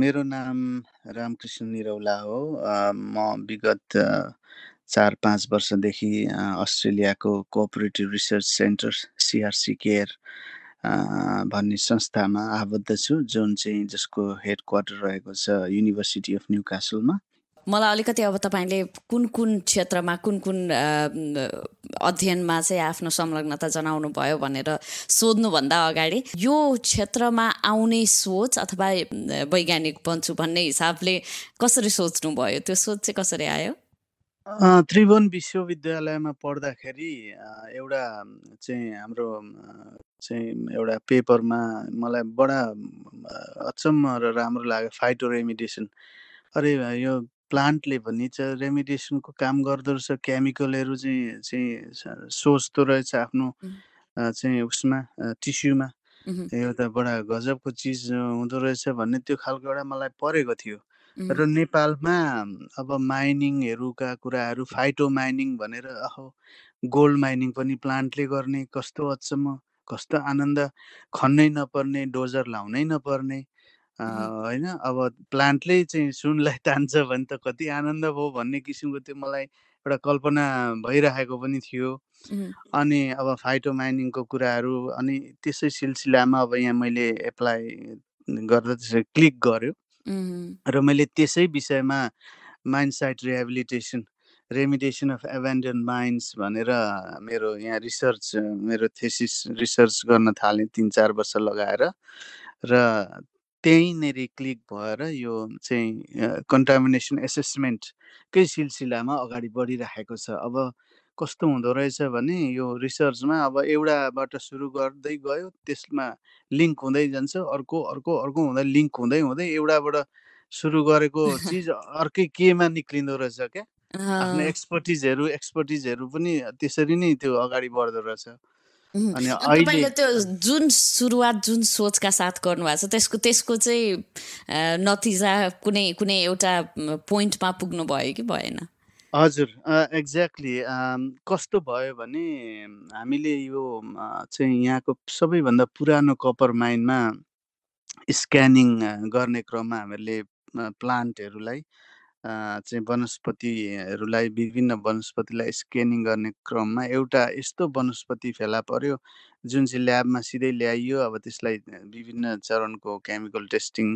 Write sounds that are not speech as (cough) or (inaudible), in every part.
मेरो नाम रामकृष्ण निरौला हो। म विगत चार पाँच वर्षदेखि अस्ट्रेलियाको cooperative research centre CRC care भन्ने संस्थामा आबद्ध छु, जुन चाहिँ जसको हेड क्वार्टर रहेको छ युनिभर्सिटी अफ न्यू क्यासलमा। मलाई अलिकति अब तपाईँले कुन कुन क्षेत्रमा कुन कुन अध्ययनमा चाहिँ आफ्नो संलग्नता जनाउनु भयो भनेर सोध्नुभन्दा अगाडि यो क्षेत्रमा आउने सोच अथवा वैज्ञानिक बन्छु भन्ने हिसाबले कसरी सोच्नुभयो? त्यो सोच चाहिँ कसरी आयो? त्रिभुवन विश्वविद्यालयमा पढ्दाखेरि एउटा चाहिँ हाम्रो चाहिँ एउटा पेपरमा मलाई बडा अचम्म र राम्रो लाग्यो फाइटो रेमिडिएसन अरे यो प्लान्टले पनि चाहिँ रेमिडिएसनको काम गर्दो रहेछ केमिकलहरू चाहिँ चाहिँ सोच्दो रहेछ आफ्नो चाहिँ उसमा टिस्युमा। त बडा गजबको चिज हुँदो रहेछ भन्ने त्यो खालको एउटा मलाई परेको थियो। र नेपालमा अब माइनिङहरूका कुराहरू फाइटो माइनिङ भनेर अहो गोल्ड माइनिङ पनि प्लान्टले गर्ने कस्तो अचम्म कस्तो आनन्द खन्नै नपर्ने डोजर लाउनै नपर्ने होइन अब प्लान्टले चाहिँ सुनलाई (laughs) तान्छ भने त कति आनन्द भयो भन्ने किसिमको त्यो मलाई एउटा कल्पना भइरहेको पनि थियो। अनि अब फाइटो माइनिङको कुराहरू अनि त्यसै सिलसिलामा अब यहाँ मैले एप्लाई गर्दा त्यसरी क्लिक गर्यो र मैले त्यसै विषयमा mine site rehabilitation remediation of abandoned mines भनेर मेरो यहाँ रिसर्च मेरो थेसिस रिसर्च गर्न थालेँ तिन चार वर्ष लगाएर। र त्यहीँनिर क्लिक भएर यो चाहिँ कन्टामिनेसन एसेसमेन्टकै सिलसिलामा अगाडि बढिरहेको छ। अब कस्तो हुँदो रहेछ भने यो रिसर्चमा अब एउटाबाट सुरु गर्दै गयो त्यसमा लिङ्क हुँदै जान्छ अर्को अर्को अर्को हुँदै लिङ्क हुँदै हुँदै एउटाबाट सुरु गरेको (laughs) चिज अर्कै केमा निक्लिँदो रहेछ क्या? आफ्नो एक्सपर्टिजहरू एक्सपर्टिजहरू पनि त्यसरी नै त्यो अगाडि बढ्दो रहेछ। अनि अहिले त्यो जुन सुरुवात जुन सोचका साथ गर्नुभएको छ त्यसको त्यसको चाहिँ नतिजा कुनै कुनै एउटा पोइन्टमा पुग्नु भयो कि भएन? हजुर एक्ज्याक्टली कस्तो भयो भने हामीले यो चाहिँ यहाँको सबैभन्दा पुरानो कपर माइनमा स्क्यानिङ गर्ने क्रममा हामीहरूले प्लान्टहरूलाई चाहिँ वनस्पतिहरूलाई विभिन्न वनस्पतिलाई स्क्यानिङ गर्ने क्रममा एउटा यस्तो वनस्पति फेला पर्यो जुन चाहिँ ल्याबमा सिधै ल्याइयो अब त्यसलाई विभिन्न चरणको केमिकल टेस्टिङ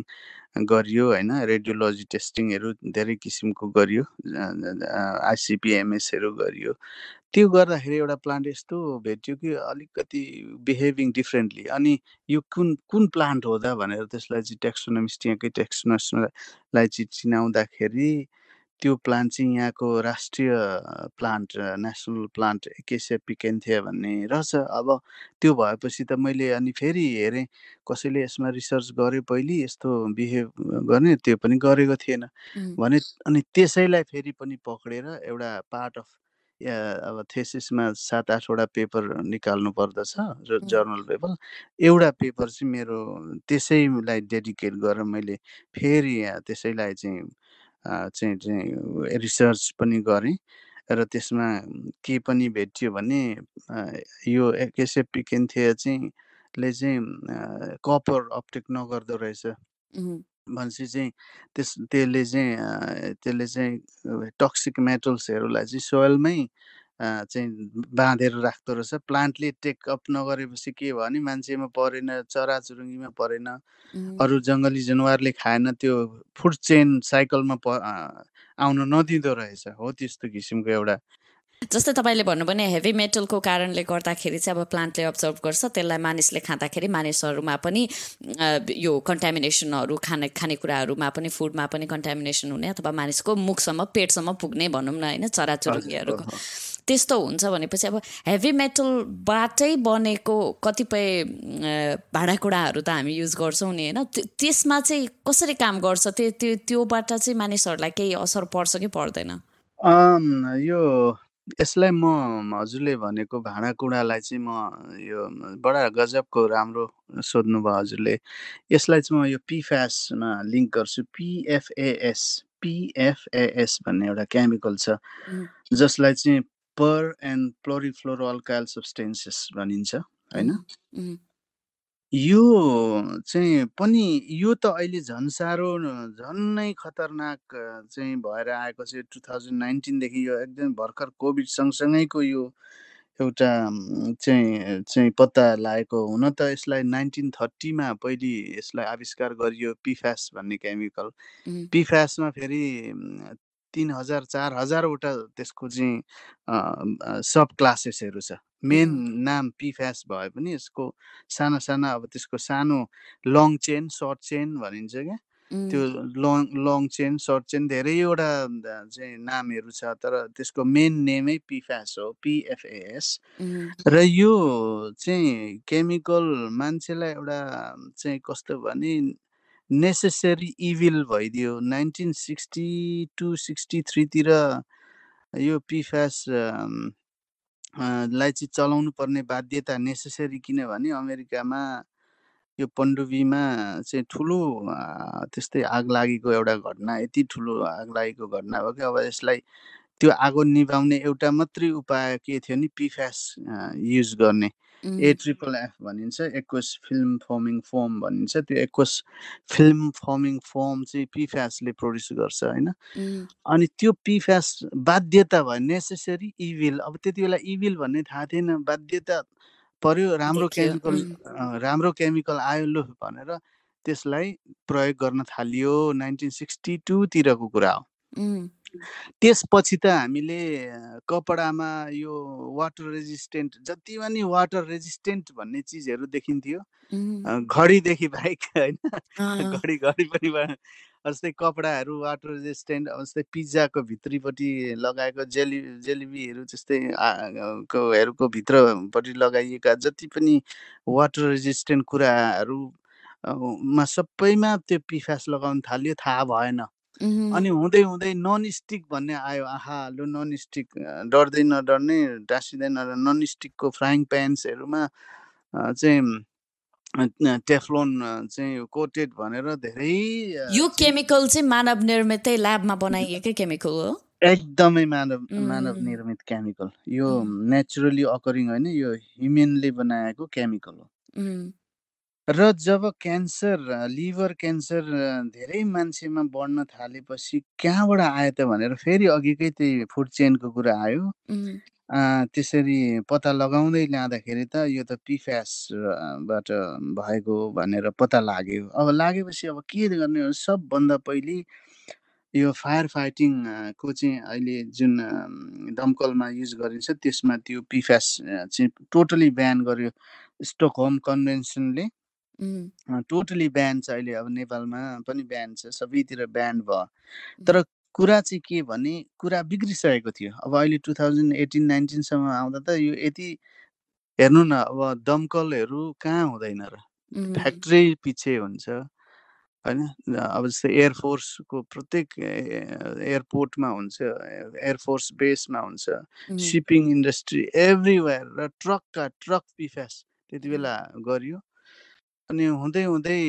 गरियो होइन? रेडियोलोजी टेस्टिङहरू धेरै किसिमको गरियो आइसिपिएमएसहरू गरियो। त्यो गर्दाखेरि एउटा प्लान्ट यस्तो भेट्यो कि अलिकति बिहेभिङ डिफ्रेन्टली। अनि यो कुन कुन प्लान्ट हो त भनेर त्यसलाई चाहिँ टेक्सोनोमिस्ट यहाँकै चाहिँ चिनाउँदाखेरि त्यो प्लान्ट चाहिँ यहाँको राष्ट्रिय plant national plant acacia pycnantha भन्ने रहेछ। अब त्यो भएपछि त मैले अनि फेरि हेरेँ कसैले यसमा रिसर्च गर्यो पहिले यस्तो बिहेभ गर्ने त्यो पनि गरेको थिएन। भने अनि त्यसैलाई फेरि पनि पक्रेर एउटा पार्ट अफ अब थेसिसमा सात आठवटा पेपर निकाल्नु पर्दछ र जर्नल पेपर। एउटा पेपर चाहिँ मेरो त्यसैलाई डेडिकेट गरेर मैले फेरि त्यसैलाई चाहिँ चाहिँ चाहिँ रिसर्च पनि गरेँ र त्यसमा के पनि भेटियो भने यो एकेसेप पिकेन्थिया चाहिँ ले चाहिँ कपर अपटेक नगर्दो रहेछ। भनेपछि चाहिँ त्यस त्यसले चाहिँ त्यसले चाहिँ टक्सिक मेटल्सहरूलाई चाहिँ सोइलमै चाहिँ बाँधेर राख्दो रहेछ। प्लान्टले टेकअप नगरेपछि के भयो भने मान्छेमा परेन चराचुरुङ्गीमा परेन। अरू जङ्गली जनावरले खाएन त्यो फुड चेन साइकलमा प आउन नदिँदो रहेछ। हो त्यस्तो किसिमको एउटा जस्तै तपाईँले भन्नुभयो भने हेभी मेटलको कारणले गर्दाखेरि चाहिँ अब प्लान्टले अब्जर्भ गर्छ त्यसलाई मानिसले खाँदाखेरि मानिसहरूमा पनि यो कन्टामिनेसनहरू खाने खानेकुराहरूमा पनि फुडमा पनि कन्टामिनेसन हुने अथवा मानिसको मुखसम्म पेटसम्म पुग्ने भनौँ न होइन चराचुरुङ्गीहरूको त्यस्तो हुन्छ भनेपछि अब हेभी मेटलबाटै बनेको कतिपय भाँडाकुँडाहरू त हामी युज गर्छौँ नि होइन? त्यसमा चाहिँ कसरी काम गर्छ? त्यो त्यो त्योबाट चाहिँ मानिसहरूलाई केही असर पर्छ कि पर्दैन? यो यसलाई म हजुरले भनेको भाँडाकुँडालाई चाहिँ म यो बडा गजबको राम्रो सोध्नुभयो हजुरले। यसलाई चाहिँ म यो पिफ्यासमा लिङ्क गर्छु। पिएफएएस पिएफएएस भन्ने एउटा केमिकल छ। जसलाई चाहिँ per and polyfluoroalkyl substances भनिन्छ होइन? यो चाहिँ पनि यो त अहिले झन् साह्रो झन्नै खतरनाक चाहिँ भएर आएको छ टु थाउजन्ड नाइन्टिनदेखि यो एकदम भर्खर कोभिड सँगसँगैको यो एउटा चाहिँ चाहिँ पत्ता लागेको हुन त यसलाई नाइन्टिन थर्टीमा पहिली यसलाई आविष्कार गरियो पिफ्यास भन्ने केमिकल। पिफ्यासमा फेरि तिन हजार चार हजारवटा त्यसको चाहिँ सब क्लासेसहरू छ। मेन नाम पिफ्यास भए पनि यसको साना साना अब त्यसको सानो लङ चेन सर्ट चेन भनिन्छ क्या। त्यो long long chain short chain धेरैवटा चाहिँ नामहरू छ तर त्यसको मेन नेमै पिफ्यास हो पिएफएएस र यो चाहिँ केमिकल मान्छेलाई एउटा चाहिँ कस्तो भने नेसेसरी इभिल भइदियो। नाइन्टिन सिक्सटी टू सिक्सटी थ्रीतिर यो पिफ्यास लाई चाहिँ चलाउनु पर्ने बाध्यता नेसेसरी किनभने अमेरिकामा यो पण्डुबीमा चाहिँ ठुलो त्यस्तै आग लागेको एउटा घटना यति ठुलो आग लागेको घटना हो कि अब यसलाई त्यो आगो निभाउने एउटा मात्रै उपाय के थियो नि पिफ्यास युज गर्ने। ए ट्रिपल एफ भनिन्छ एक्वस फिल्म फर्मिङ फर्म भनिन्छ त्यो एक्वस फिल्म फर्मिङ फर्म चाहिँ पिफ्यासले प्रड्युस गर्छ होइन? अनि त्यो पिफ्यास बाध्यता भयो नेसेसरी इभिल अब त्यति बेला इभिल भन्ने थाहा थिएन बाध्यता पर्यो राम्रो केमिकल राम्रो केमिकल आयो लु भनेर त्यसलाई प्रयोग गर्न थालियो नाइन्टिन सिक्सटी टूतिरको कुरा हो। त्यसपछि त हामीले कपडामा यो वाटर रेजिस्टेन्ट जति पनि वाटर रेजिस्टेन्ट भन्ने चिजहरू देखिन्थ्यो घडीदेखि बाहेक होइन घडी घडी पनि जस्तै कपडाहरू वाटर रेजिस्टेन्ट जस्तै पिज्जाको भित्रीपट्टि लगाएको जेलि जेलिबीहरू जस्तै हरूको भित्रपट्टि लगाइएका जति पनि वाटर रेजिस्टेन्ट कुराहरू मा सबैमा त्यो पिफास लगाउन थाल्यो थाहा भएन। अनि हुँदै हुँदै नन स्टिक भन्ने आयो आहा लु नन स्टिक डढ्दै नडर्ने टाँसिँदै नडर्ने नन स्टिकको फ्राइङ प्यान्सहरूमा चाहिँ टेफ्लोन चाहिँ कोटेड भनेर धेरै यो केमिकल चाहिँ मानव निर्मितै ल्याबमा बनाइएकै केमिकल हो? एकदमै मानव मानव निर्मित केमिकल। यो नेचुरली अकरिङ होइन यो ह्युमेनले बनाएको केमिकल हो। र जब क्यान्सर लिभर क्यान्सर धेरै मान्छेमा बढ्न थालेपछि कहाँबाट आयो त भनेर फेरि अघिकै त्यही फुड चेनको कुरा आयो। त्यसरी पत्ता लगाउँदै ल्याँदाखेरि त यो त पिफ्यासबाट भएको भनेर पत्ता लाग्यो। अब लागेपछि अब के गर्ने सबभन्दा पहिले यो फायर फाइटिङको चाहिँ अहिले जुन दमकलमा युज गरिन्छ त्यसमा त्यो पिफ्यास चाहिँ टोटली ब्यान गर्यो। स्टकहोम कन्भेन्सनले। टोटली ब्यान छ अहिले अब नेपालमा पनि ब्यान छ सबैतिर ब्यान भयो। तर कुरा चाहिँ के भने कुरा बिग्रिसकेको थियो। अब अहिले टु थाउजन्ड एटिन नाइन्टिनसम्म आउँदा त यो यति हेर्नु न अब दमकलहरू कहाँ हुँदैन र? फ्याक्ट्री पछि हुन्छ होइन? अब जस्तै एयरफोर्सको प्रत्येक एयरपोर्टमा हुन्छ एयरफोर्स बेसमा हुन्छ सिपिङ इन्डस्ट्री एभ्रिवेयर र ट्रकका ट्रक पिफ्यास त्यति बेला गरियो। अनि हुँदै हुँदै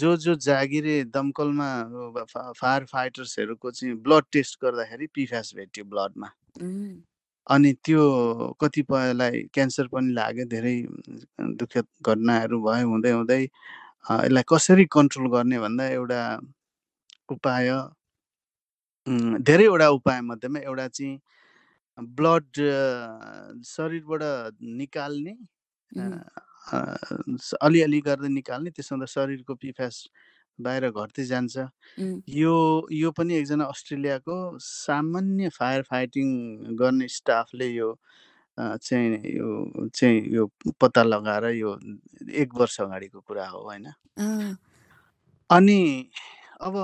जो जो जागिरे दमकलमा फायर फाइटर्सहरूको चाहिँ ब्लड टेस्ट गर्दाखेरि पिफ्यास भेट्यो ब्लडमा। अनि त्यो कतिपयलाई क्यान्सर पनि लाग्यो धेरै दुःखद घटनाहरू भयो हुँदै हुँदै यसलाई कसरी कन्ट्रोल गर्ने भन्दा एउटा उपाय धेरैवटा उपाय मध्येमा एउटा चाहिँ ब्लड शरीरबाट निकाल्ने अलिअलि गर्दै निकाल्ने त्यसमा त शरीरको पिफ्यास बाहिर घट्दै जान्छ। यो यो पनि एकजना अस्ट्रेलियाको सामान्य फायर फाइटिङ गर्ने स्टाफले यो चाहिँ यो चाहिँ यो पत्ता लगाएर यो एक वर्ष अगाडिको कुरा हो होइन? अनि अब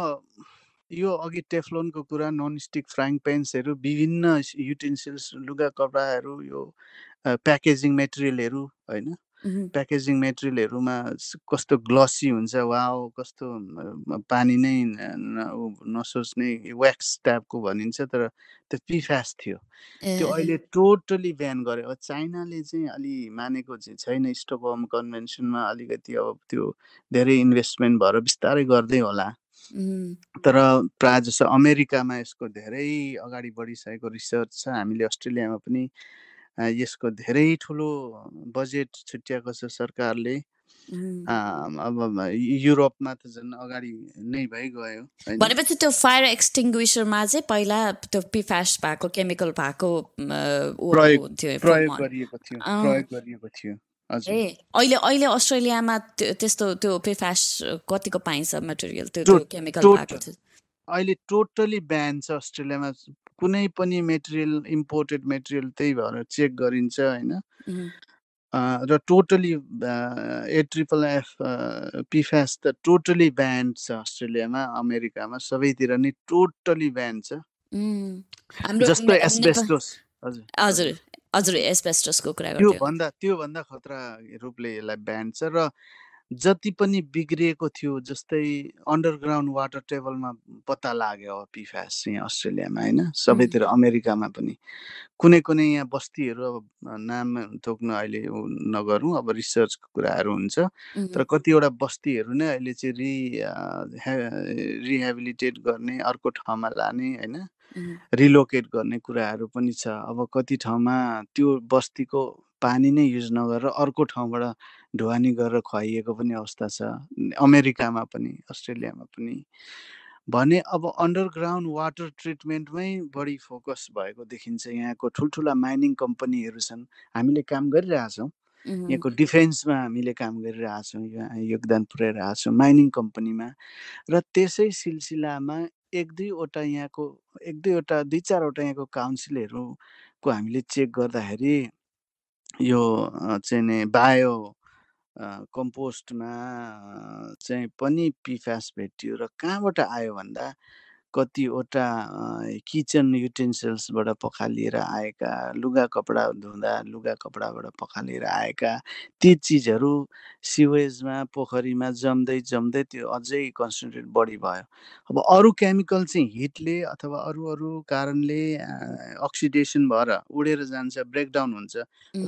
यो अघि टेफ्लोनको कुरा नन स्टिक फ्राइङ पेन्सहरू विभिन्न युटेन्सिल्स लुगा कपडाहरू यो प्याकेजिङ मेटेरियलहरू होइन? प्याकेजिङ मेटेरियलहरूमा कस्तो ग्लसी हुन्छ वा कस्तो पानी नै नसोच्ने व्याक्स टाइपको भनिन्छ तर त्यो पिफ्यास थियो। त्यो अहिले टोटली बिहान गर्यो अब चाइनाले चाहिँ अलि मानेको चाहिँ छैन स्टकहोम कन्भेन्सनमा अलिकति अब त्यो धेरै इन्भेस्टमेन्ट भएर बिस्तारै गर्दै होला। तर प्रायः जस्तो अमेरिकामा यसको धेरै अगाडि बढिसकेको रिसर्च छ हामीले अस्ट्रेलियामा पनि यसको धेरै ठुलो बजेट छुट्याएको छ सरकारले। अब युरोपमा त झन् अगाडि नै भइगयो भनेपछि त्यो फायर एक्सटिङ्ग्विसरमा चाहिँ पहिला त्यो पिफ्यास भएको केमिकल भएको प्रयोग गरिएको थियो प्रयोग गरिएको थियो ए अहिले अहिले अस्ट्रेलियामा त्यस्तो त्यो पिफ्यास कतिको पाइन्छ मटेरियल त्यो केमिकल भएको अहिले टोटली ब्यान छ अस्ट्रेलियामा कुनै पनि मेटेरियल इम्पोर्टेड मेटेरियल त्यही भएर चेक गरिन्छ होइन। र totally A triple F PFAS त टोटली ब्यान्ड छ अस्ट्रेलियामा अमेरिकामा सबैतिर नै टोटली ब्यान्ड छ। जस्तो एसबेस्टोस हजुर हजुर हजुर। एसबेस्टोसको कुरा त्योभन्दा त्योभन्दा खतरा रूपले यसलाई ब्यान्ड छ र जति पनि बिग्रिएको थियो जस्तै अन्डरग्राउन्ड वाटर टेबलमा पत्ता लाग्यो अब पिफ्यास यहाँ अस्ट्रेलियामा होइन? सबैतिर अमेरिकामा पनि। कुनै कुनै यहाँ बस्तीहरू अब नाम तोक्न अहिले नगरौँ अब रिसर्चको कुराहरू हुन्छ। तर कतिवटा बस्तीहरू नै अहिले चाहिँ रि रिहेबिलिटेट गर्ने अर्को ठाउँमा लाने होइन? रिलोकेट गर्ने कुराहरू पनि छ। अब कति ठाउँमा त्यो बस्तीको पानी नै युज नगरेर अर्को ठाउँबाट ढुवानी गरेर खुवाइएको पनि अवस्था छ। अमेरिकामा पनि अस्ट्रेलियामा पनि। भने अब अन्डरग्राउन्ड वाटर ट्रिटमेन्टमै बढी फोकस भएको देखिन्छ। यहाँको ठुल्ठुला माइनिङ कम्पनीहरू छन्। हामीले काम गरिरहेछौँ यहाँको डिफेन्समा हामीले काम गरिरहेछौँ योगदान पुऱ्याइरहेछौँ माइनिङ कम्पनीमा र त्यसै सिलसिलामा एक दुईवटा यहाँको एक दुईवटा दुई चारवटा यहाँको काउन्सिलहरूको हामीले चेक गर्दाखेरि यो चाहिँ बायो कम्पोस्टमा चाहिँ पनि पिफ्यास भेटियो र कहाँबाट आयो भन्दा कतिवटा किचन युटेन्सिल्सबाट पखालिएर आएका लुगा कपडा धुँदा लुगा कपडाबाट पखालिएर आएका ती चिजहरू सिवेजमा पोखरीमा जम्दै जम्दै त्यो अझै कन्सन्ट्रेट बढी भयो। अब अरू केमिकल चाहिँ हिटले अथवा अरू अरू कारणले अक्सिडेसन भएर उडेर जान्छ ब्रेकडाउन हुन्छ।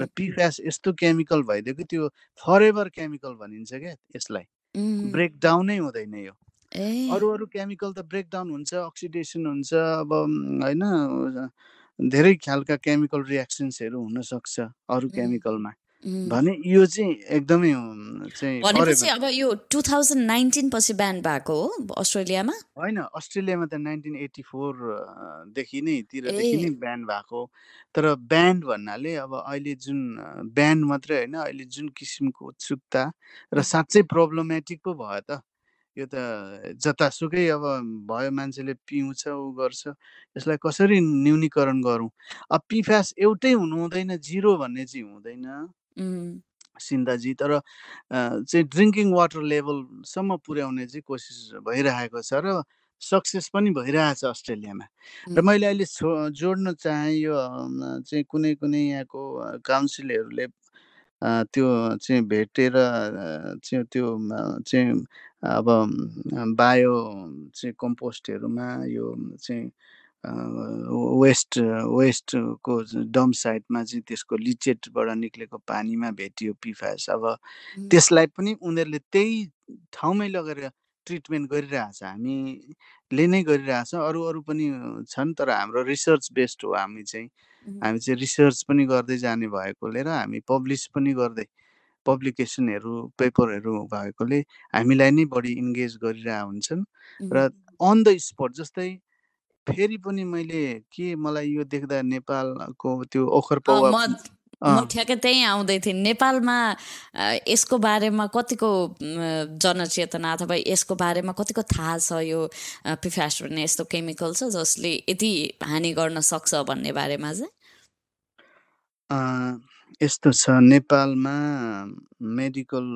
र पिफ्यास यस्तो केमिकल भइदियो कि त्यो फरेभर केमिकल भनिन्छ क्या यसलाई। ब्रेकडाउनै हुँदैन यो। अरू अरू केमिकल त ब्रेकडाउन हुन्छ अक्सिडेसन हुन्छ अब होइन धेरै खालका केमिकल रियाक्सन्सहरू हुनसक्छ अरू केमिकलमा। भने यो चाहिँ एकदमै चाहिँ अब यो टु थाउजन्ड नाइन्टिन पछि ब्यान भएको हो अस्ट्रेलियामा? होइन अस्ट्रेलियामा त नाइन्टिन एट्टी फोरदेखि नै तिरदेखि नै ब्यान भएको तर ब्यान्ड भन्नाले अब अहिले जुन ब्यान्ड मात्रै होइन अहिले जुन किसिमको उत्सुकता र साँच्चै प्रब्लमेटिक पो भयो त। यो त जतासुकै अब भयो मान्छेले पिउँछ ऊ गर्छ। यसलाई कसरी न्यूनीकरण गरौँ? अब पिफ्यास एउटै हुनु हुँदैन जिरो भन्ने चाहिँ हुँदैन। सिन्दाजी तर चाहिँ ड्रिङ्किङ वाटर लेभलसम्म पुर्याउने चाहिँ कोसिस भइरहेको छ र सक्सेस पनि भइरहेछ अस्ट्रेलियामा। र मैले अहिले जोड्न चाहेँ यो चाहिँ कुनै कुनै यहाँको काउन्सिलहरूले त्यो चाहिँ भेटेर चाहिँ त्यो चाहिँ अब बायो चाहिँ कम्पोस्टहरूमा यो चाहिँ वेस्ट वेस्टको डम साइडमा चाहिँ त्यसको लिचेटबाट निक्लेको पानीमा भेटियो पिफास। अब त्यसलाई पनि उनीहरूले त्यही ठाउँमै लगेर ट्रिटमेन्ट गरिरहेछ। हामीले नै गरिरहेछौँ। अरू अरू पनि छन् तर हाम्रो रिसर्च बेस्ड हो। हामी चाहिँ हामी चाहिँ रिसर्च पनि गर्दै जाने भएकोले र हामी पब्लिस पनि गर्दै पब्लिकेसनहरू पेपरहरू भएकोले हामीलाई नै बढी इन्गेज गरिरहेको हुन्छन् र अन द स्पट जस्तै फेरि पनि मैले के मलाई यो देख्दा नेपालको त्यो ओखर पौवा म ठ्याक्कै त्यहीँ आउँदै थिएँ। नेपालमा यसको बारेमा कतिको जनचेतना अथवा यसको बारेमा कतिको थाहा छ यो पिफ्यास भन्ने यस्तो केमिकल छ जसले यति हानि गर्न सक्छ भन्ने बारेमा चाहिँ? यस्तो छ नेपालमा मेडिकल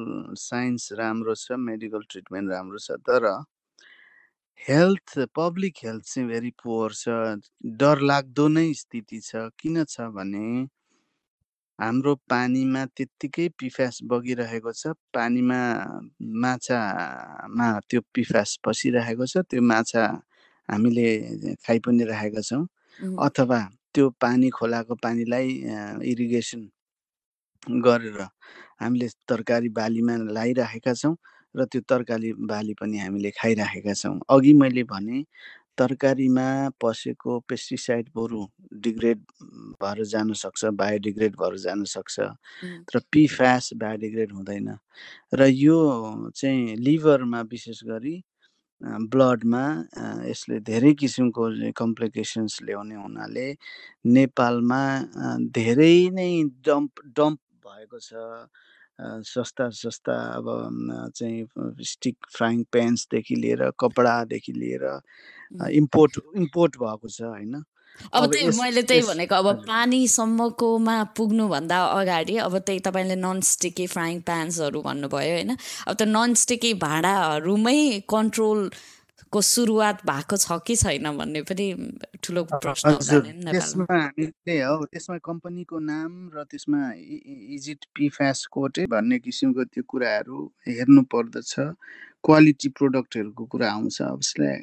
साइन्स राम्रो छ मेडिकल ट्रिटमेन्ट राम्रो छ तर हेल्थ पब्लिक हेल्थ चाहिँ भेरी पुवर छ डरलाग्दो नै स्थिति छ। किन छ भने हाम्रो पानीमा त्यत्तिकै पिफ्यास बगिरहेको छ पानीमा माछामा त्यो पिफ्यास पसिरहेको छ त्यो माछा हामीले खाइ पनि राखेका छौँ। अथवा त्यो पानी खोलाको पानीलाई इरिगेसन गरेर हामीले तरकारी बालीमा लगाइराखेका छौँ र त्यो तरकारी बाली पनि हामीले खाइराखेका छौँ। अघि मैले भने तरकारीमा पसेको पेस्टिसाइड बरु डिग्रेड भएर जान सक्छ बायोडिग्रेड भएर जान सक्छ तर पिफ्यास बायोडिग्रेड हुँदैन र यो चाहिँ लिभरमा विशेष गरी ब्लडमा यसले धेरै किसिमको कम्प्लिकेसन्स ल्याउने हुनाले नेपालमा धेरै नै डम्प डम्प भएको छ सस्ता सस्ता अब चाहिँ स्टिक फ्राइङ प्यान्सदेखि लिएर कपडादेखि लिएर इम्पोर्ट इम्पोर्ट भएको छ होइन? अब त्यही मैले त्यही भनेको अब पानीसम्मकोमा पुग्नुभन्दा अगाडि अब त्यही तपाईँले नन स्टिकी फ्राइङ प्यान्सहरू भन्नुभयो होइन? अब त्यो नन स्टिकी भाँडाहरूमै कन्ट्रोल को सुरुवात भएको छ कि छैन भन्ने पनि ठुलो प्रश्न त्यसमा हामीले हो त्यसमा कम्पनीको नाम र त्यसमा इजिट पिफ्यास कोटे भन्ने किसिमको त्यो कुराहरू हेर्नु पर्दछ। क्वालिटी प्रोडक्टहरूको कुरा आउँछ अब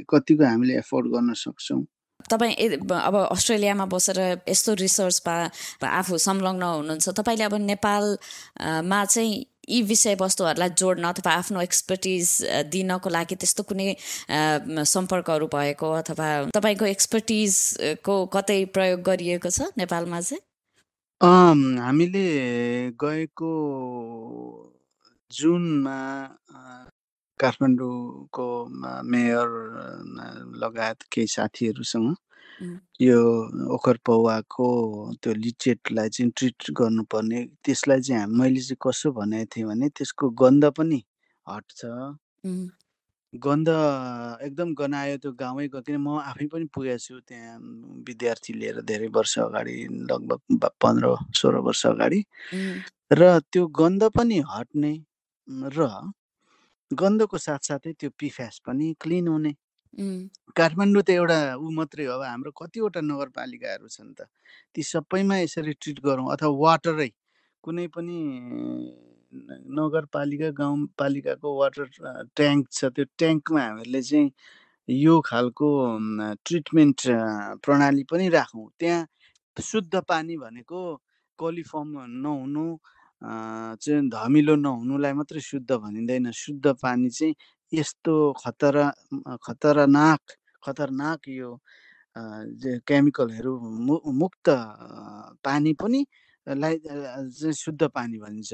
कतिको हामीले एफोर्ड गर्न सक्छौँ। तपाईँ अब अस्ट्रेलियामा बसेर यस्तो रिसर्चमा आफू संलग्न हुनुहुन्छ तपाईँले अब नेपालमा चाहिँ यी विषयवस्तुहरूलाई जोड्न अथवा आफ्नो एक्सपर्टिज दिनको लागि त्यस्तो कुनै सम्पर्कहरू भएको अथवा तपाईँको एक्सपर्टिजको कतै प्रयोग गरिएको छ नेपालमा चाहिँ? हामीले गएको जुनमा काठमाडौँको मेयर लगायत केही साथीहरूसँग यो ओखर पौवाको त्यो लिचेटलाई चाहिँ ट्रिट गर्नुपर्ने त्यसलाई चाहिँ मैले चाहिँ कसो भनेको थिएँ भने त्यसको गन्ध पनि हट्छ गन्ध एकदम गनायो त्यो गाउँै किन म आफै पनि पुगेको छु त्यहाँ विद्यार्थी लिएर धेरै वर्ष अगाडि लगभग पन्ध्र सोह्र वर्ष अगाडि। र त्यो गन्ध पनि हट्ने र गन्धको साथसाथै त्यो पिफ्यास पनि क्लिन हुने। काठमाडौँ त एउटा ऊ मात्रै हो अब हाम्रो कतिवटा नगरपालिकाहरू छन् त ती सबैमा यसरी ट्रिट गरौँ अथवा वाटरै कुनै पनि नगरपालिका गाउँपालिकाको वाटर ट्याङ्क छ त्यो ट्याङ्कमा हामीहरूले चाहिँ यो खालको ट्रिटमेन्ट प्रणाली पनि राखौँ। त्यहाँ शुद्ध पानी भनेको कोलिफर्म नहुनु चाहिँ धमिलो नहुनुलाई मात्रै शुद्ध भनिँदैन। शुद्ध पानी चाहिँ यस्तो खतरा खतरनाक खतरनाक यो केमिकलहरू मु मुक्त पानी पनि लाई शुद्ध पानी भनिन्छ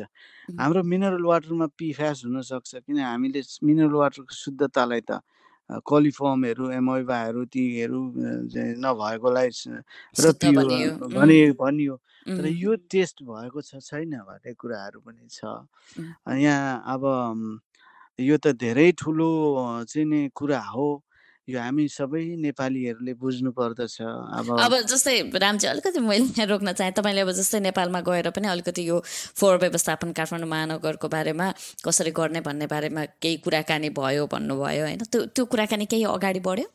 हाम्रो मिनरल वाटरमा पिफ्यास हुनसक्छ किन हामीले मिनरल वाटरको शुद्धतालाई त कलिफर्महरू एमोइभाहरू तीहरू नभएकोलाई र पियो भने भनियो तर यो टेस्ट भएको छ छैन भन्ने कुराहरू पनि छ यहाँ अब यो त धेरै ठुलो चाहिँ नि कुरा हो। यो हामी सबै नेपालीहरूले बुझ्नु पर्दछ। अब अब जस्तै रामजी अलिकति मैले रोक्न चाहेँ। तपाईँले अब जस्तै नेपालमा गएर पनि अलिकति यो फोहोर व्यवस्थापन काठमाडौँ महानगरको बारेमा कसरी गर्ने भन्ने बारेमा केही कुराकानी भयो भन्नुभयो होइन? त्यो त्यो कुराकानी केही अगाडि बढ्यो?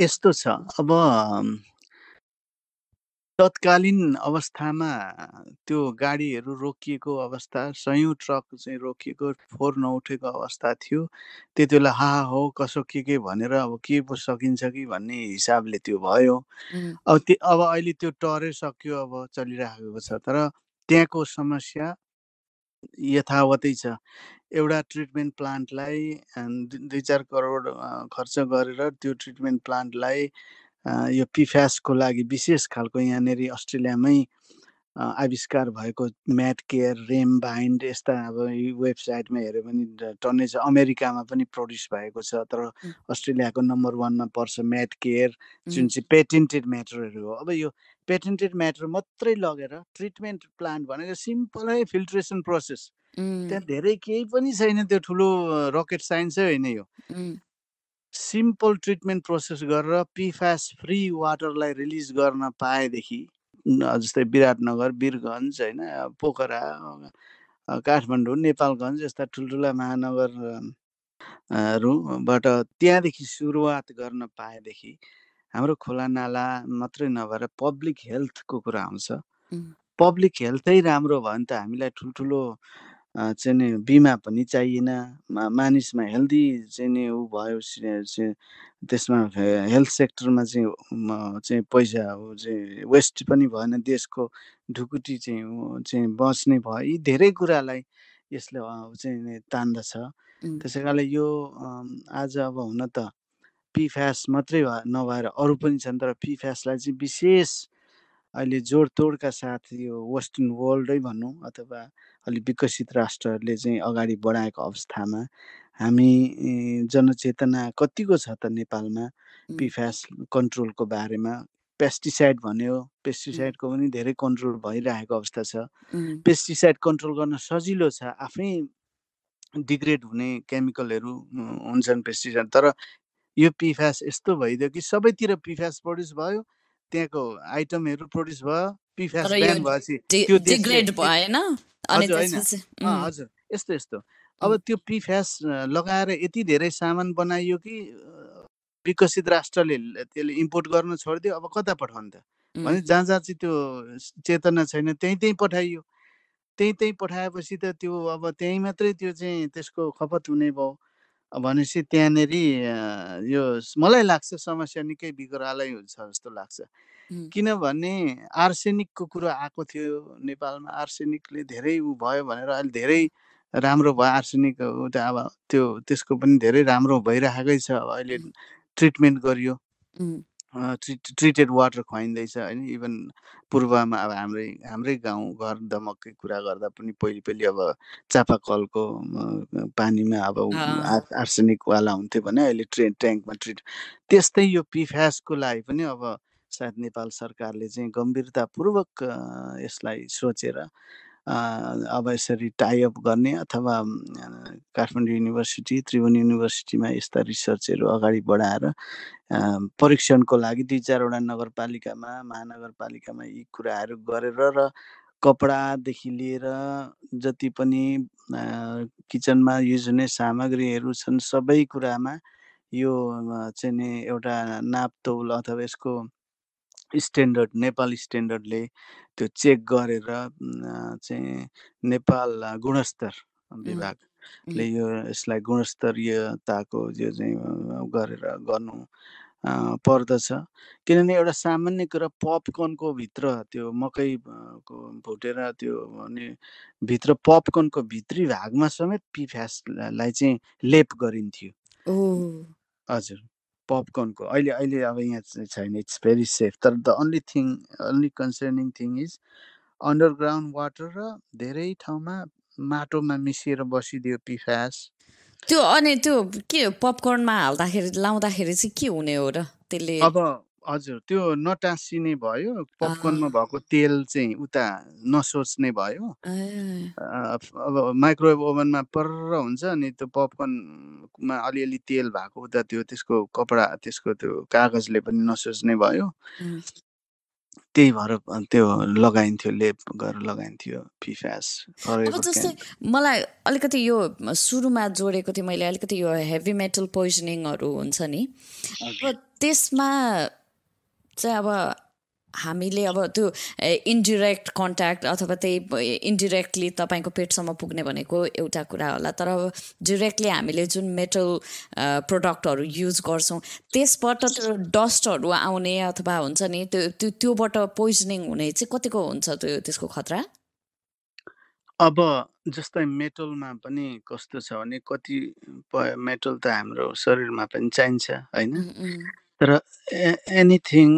यस्तो छ। अब तत्कालीन अवस्थामा त्यो गाडीहरू रोकिएको अवस्था सयौँ ट्रक चाहिँ रोकिएको फोहोर नउठेको अवस्था थियो। त्यति बेला हा हो कसो के के? भनेर अब के पो सकिन्छ कि भन्ने हिसाबले त्यो भयो। अब त्यो अब अहिले त्यो टरै सक्यो अब चलिराखेको छ। तर त्यहाँको समस्या यथावतै छ। एउटा ट्रिटमेन्ट प्लान्टलाई दुई चार करोड खर्च गरेर त्यो ट्रिटमेन्ट प्लान्टलाई यो पिफ्यासको लागि विशेष खालको यहाँनिर अस्ट्रेलियामै आविष्कार भएको म्याट केयर रेम बाइन्ड यस्ता अब वेबसाइटमा हेऱ्यो भने टन्नै छ अमेरिकामा पनि प्रड्युस भएको छ तर अस्ट्रेलियाको नम्बर वानमा पर्छ म्याट केयर जुन चाहिँ पेटेन्टेड म्याटरहरू हो। अब यो पेटेन्टेड म्याटर मात्रै लगेर ट्रिटमेन्ट प्लान्ट भनेको सिम्पलै फिल्ट्रेसन प्रोसेस। त्यहाँ धेरै केही पनि छैन त्यो ठुलो रकेट साइन्सै होइन यो। सिम्पल ट्रिटमेन्ट प्रोसेस गरेर पिफ्यास फ्री वाटरलाई रिलिज गर्न पाएदेखि जस्तै विराटनगर वीरगन्ज होइन पोखरा काठमाडौँ नेपालगञ्ज यस्ता ठुल्ठुला महानगरहरूबाट त्यहाँदेखि सुरुवात गर्न पाएदेखि हाम्रो खोला नाला मात्रै नभएर पब्लिक हेल्थको कुरा आउँछ। पब्लिक हेल्थै राम्रो भयो भने त हामीलाई ठुल्ठुलो चाहिँ नि बिमा पनि चाहिएन। मानिसमा हेल्दी चाहिँ नि ऊ भयो त्यसमा हेल्थ सेक्टरमा चाहिँ चाहिँ पैसा चाहिँ वेस्ट पनि भएन। देशको ढुकुटी चाहिँ चाहिँ बच्ने भयो। यी धेरै कुरालाई यसले चाहिँ तान्दछ। त्यसै कारणले यो आज अब हुन त पिफ्यास मात्रै नभएर अरू पनि छन् तर पिफ्यासलाई चाहिँ विशेष अहिले जोडतोडका साथ यो वेस्टर्न वर्ल्डै भनौँ अथवा अलिक विकसित राष्ट्रहरूले चाहिँ अगाडि बढाएको अवस्थामा हामी जनचेतना कतिको छ त नेपालमा? पिफ्यास कन्ट्रोलको बारेमा। पेस्टिसाइड भन्यो। पेस्टिसाइडको पनि धेरै कन्ट्रोल भइरहेको अवस्था छ। पेस्टिसाइड कन्ट्रोल गर्न सजिलो छ। आफै डिग्रेड हुने केमिकलहरू हुन्छन् पेस्टिसाइड। तर यो पिफ्यास यस्तो भइदियो कि सबैतिर पिफ्यास प्रड्युस भयो। त्यहाँको आइटमहरू प्रड्युस भयो पिफ्यास ब्यान भएपछि त्यो हजुर हजुर। यस्तो यस्तो। अब त्यो पिफ्यास लगाएर यति धेरै सामान बनाइयो कि विकसित राष्ट्रले त्यसले इम्पोर्ट गर्न छोडिदियो अब कता पठाउनु त? भने जहाँ जहाँ चाहिँ त्यो चेतना छैन त्यहीँ त्यहीँ पठाइयो। त्यहीँ त्यहीँ पठाएपछि त त्यो अब त्यहीँ मात्रै त्यो चाहिँ त्यसको खपत हुने भयो। भनेपछि त्यहाँनिर यो मलाई लाग्छ समस्या निकै बिग्रालै हुन्छ जस्तो लाग्छ। किनभने आर्सेनिकको कुरो आएको थियो नेपालमा आर्सेनिकले धेरै ऊ भयो भनेर अहिले धेरै राम्रो भयो आर्सेनिक त अब त्यो त्यसको पनि धेरै राम्रो भइरहेकै छ अब अहिले ट्रिटमेन्ट गरियो। ट्रिटेड वाटर खुवाइँदैछ होइन। इभन पूर्वमा अब हाम्रै हाम्रै गाउँ घर दमककै कुरा गर्दा पनि पहिले पहिले अब चापाकलको पानीमा अब आर्सेनिकवाला हुन्थ्यो भने अहिले ट्रे ट्याङ्कमा ट्रिट त्यस्तै यो पिफ्यासको लागि पनि अब सायद नेपाल सरकारले चाहिँ गम्भीरतापूर्वक यसलाई सोचेर अब यसरी टाइअप गर्ने अथवा काठमाडौँ युनिभर्सिटी त्रिभुवन युनिभर्सिटीमा यस्ता रिसर्चहरू अगाडि बढाएर परीक्षणको लागि दुई चारवटा नगरपालिकामा महानगरपालिकामा यी कुराहरू गरेर र कपडादेखि लिएर जति पनि किचनमा युज हुने सामग्रीहरू छन् सबै कुरामा यो चाहिँ नि एउटा नापतौल अथवा यसको स्ट्यान्डर्ड नेपाल स्ट्यान्डर्डले त्यो चेक गरेर चाहिँ नेपाल गुणस्तर विभागले यो यसलाई गुणस्तरीयताको यो चाहिँ गरेर गर्नु पर्दछ। किनभने एउटा सामान्य कुरा पपकर्नको भित्र त्यो मकै भुटेर त्यो अनि भित्र पपकर्नको भित्री भागमा समेत पिफ्यासलाई चाहिँ लेप गरिन्थ्यो। हजुर। पपकर्नको अहिले अहिले अब यहाँ छैन इट्स भेरी सेफ तर the only thing only concerning thing is underground water र धेरै ठाउँमा माटोमा मिसिएर बसिदियो पिफ्यास त्यो अनि त्यो के पपकर्नमा हाल्दाखेरि लाउँदाखेरि चाहिँ के हुने हो र त्यसले? अब हजुर त्यो नटाँसिने भयो पपकर्नमा भएको तेल चाहिँ उता नसोच्ने भयो। अब माइक्रोवेभ ओभनमा पर्र हुन्छ अनि त्यो पपकर्नमा अलिअलि तेल भएको उता त्यो त्यसको कपडा त्यसको त्यो कागजले पनि नसोच्ने भयो। त्यही भएर त्यो लगाइन्थ्यो लेप गरेर लगाइन्थ्यो फिफ्यास अब जस्तै मलाई अलिकति यो सुरुमा जोडेको थिएँ मैले अलिकति यो हेभी मेटल पोइजनिङहरू हुन्छ नि अब त्यसमा चाहिँ अब हामीले अब त्यो इन्डिरेक्ट कन्ट्याक्ट अथवा त्यही इन्डिरेक्टली तपाईँको पेटसम्म पुग्ने भनेको एउटा कुरा होला। तर अब डिरेक्टली हामीले जुन मेटल प्रडक्टहरू युज गर्छौँ त्यसबाट त्यो डस्टहरू आउने अथवा हुन्छ नि त्यो त्यो त्योबाट पोइजनिङ हुने चाहिँ कतिको हुन्छ त्यो त्यसको खतरा? अब जस्तै मेटलमा पनि कस्तो छ भने कति मेटल त हाम्रो शरीरमा पनि चाहिन्छ होइन? तर एनिथिङ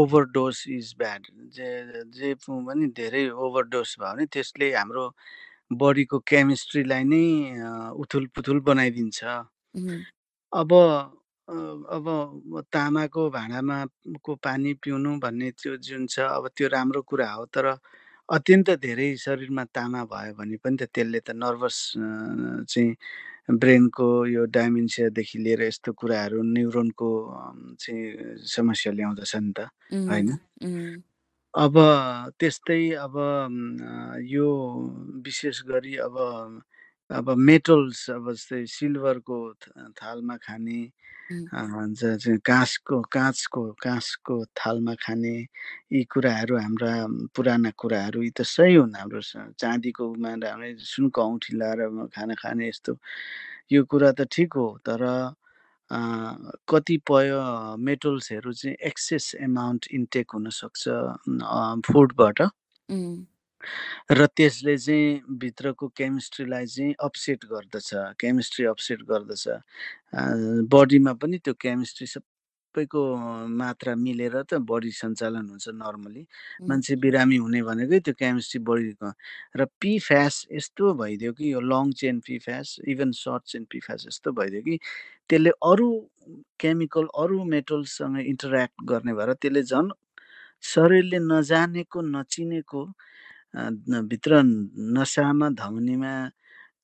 ओभरडोज इज ब्याड जे जे पनि धेरै ओभरडोज भयो भने त्यसले हाम्रो बडीको केमिस्ट्रीलाई नै उथुल पुथुल बनाइदिन्छ। अब अब तामाको भाँडामा को पानी पिउनु भन्ने त्यो जुन छ अब त्यो राम्रो कुरा हो तर अत्यन्त धेरै शरीरमा तामा भयो भने पनि त त्यसले त नर्भस चाहिँ ब्रेनको यो डाइमेन्सियादेखि लिएर यस्तो कुराहरू न्युरोनको चाहिँ समस्या ल्याउँदछ नि त होइन? अब त्यस्तै अब यो विशेष गरी अब अब मेटल्स अब जस्तै सिल्भरको थालमा खाने चाहिँ काँसको काँचको काँसको थालमा खाने यी कुराहरू हाम्रा पुराना कुराहरू यी त सही हुन् हाम्रो चाँदीको उमा हामी सुनको औँठी लाएर खाना खाने यस्तो यो कुरा त ठिक हो तर कतिपय मेटल्सहरू चाहिँ एक्सेस एमाउन्ट इन्टेक हुनसक्छ फुडबाट र त्यसले चाहिँ भित्रको केमिस्ट्रीलाई चाहिँ अपसेट गर्दछ केमिस्ट्री अपसेट गर्दछ। बडीमा पनि त्यो केमिस्ट्री सबैको मात्रा मिलेर त बडी सञ्चालन हुन्छ नर्मली। मान्छे बिरामी हुने भनेकै त्यो केमिस्ट्री बडीको र पी फ्यास यस्तो भइदियो कि यो long chain PFAS even short chain PFAS यस्तो भइदियो कि त्यसले अरू केमिकल अरू मेटल्ससँग इन्टरेक्ट गर्ने भएर त्यसले झन् शरीरले नजानेको नचिनेको भित्र नसामा धमनीमा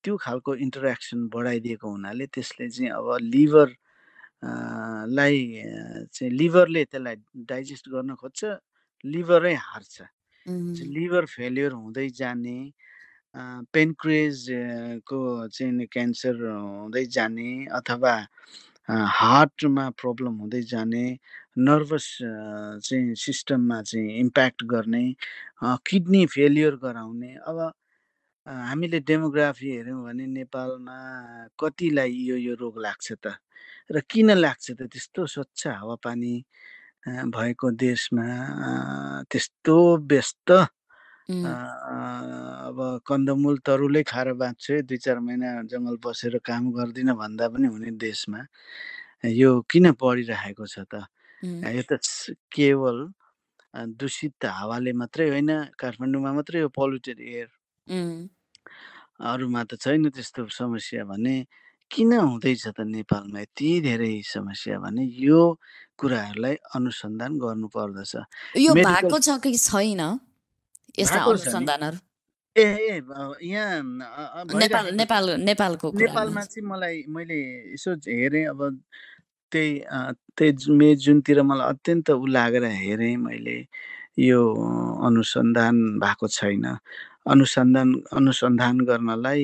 त्यो खालको इन्टरेक्सन बढाइदिएको हुनाले त्यसले चाहिँ अब लिभर लाई चाहिँ लिभरले त्यसलाई डाइजेस्ट गर्न खोज्छ लिभरै हार्छ। लिभर फेलियर हुँदै जाने पेनक्रेजको चाहिँ क्यान्सर हुँदै जाने अथवा हार्टमा प्रब्लम हुँदै जाने नर्भस चाहिँ सिस्टममा चाहिँ इम्प्याक्ट गर्ने किडनी फेलियर गराउने। अब हामीले डेमोग्राफी हेऱ्यौँ भने नेपालमा कतिलाई यो यो रोग लाग्छ त? र किन लाग्छ त? त्यस्तो स्वच्छ हावापानी भएको देशमा त्यस्तो व्यस्त। अब कन्दमूल तरुलै खाएर बाँच्छु दुई चार महिना जङ्गल बसेर काम गर्दिनँ भन्दा पनि हुने देशमा। यो किन बढिरहेको छ त? यो त केवल दूषित हावाले मात्रै होइन काठमाडौँमा मात्रै हो पोल्युटेड एयर अरूमा त छैन त्यस्तो समस्या भने किन हुँदैछ त नेपालमा यति धेरै समस्या भने यो कुराहरूलाई अनुसन्धान गर्नु पर्दछ। यो भएको छ कि छैन? यस्ता अनुसन्धानहरू? ए यहाँ नेपाल नेपाल नेपालको नेपालमा चाहिँ मलाई मैले यसो हेरेँ अब त्यही त्यही मे जुनतिर मलाई अत्यन्त उ लागेर हेरेँ मैले यो अनुसन्धान भएको छैन। अनुसन्धान अनुसन्धान गर्नलाई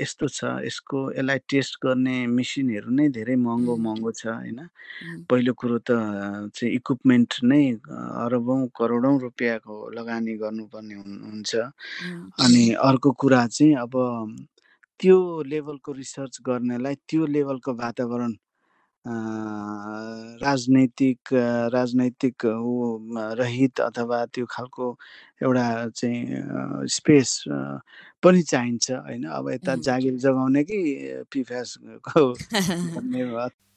यस्तो छ यसको यसलाई टेस्ट गर्ने मेसिनहरू नै धेरै महँगो महँगो छ होइन। पहिलो कुरो त चाहिँ इक्विपमेन्ट नै अरबौँ करोडौँ रुपियाँको लगानी गर्नुपर्ने हुन्छ। अनि अर्को कुरा चाहिँ अब त्यो लेभलको रिसर्च गर्नेलाई त्यो लेभलको वातावरण राजनैतिक राजनैतिक ऊ रहित अथवा त्यो खालको एउटा चाहिँ स्पेस पनि चाहिन्छ होइन? अब यता जागिर जगाउने कि पिफ्यासको (laughs)